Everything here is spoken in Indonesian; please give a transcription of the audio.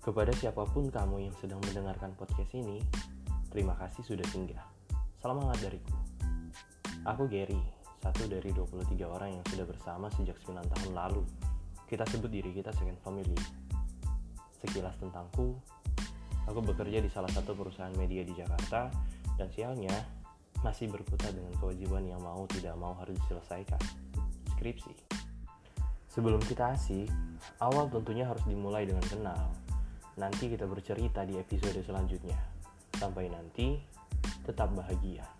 Kepada siapa pun kamu yang sedang mendengarkan podcast ini, terima kasih sudah singgah. Salam hangat dariku. Aku Gary, satu dari 23 orang yang sudah bersama sejak 9 tahun lalu. Kita sebut diri kita second family. Sekilas tentangku, aku bekerja di salah satu perusahaan media di Jakarta dan sialnya masih berkutat dengan kewajiban yang mau tidak mau harus diselesaikan. Skripsi. Sebelum kita asik, awal tentunya harus dimulai dengan kenal. Nanti kita bercerita di episode selanjutnya. Sampai nanti, tetap bahagia.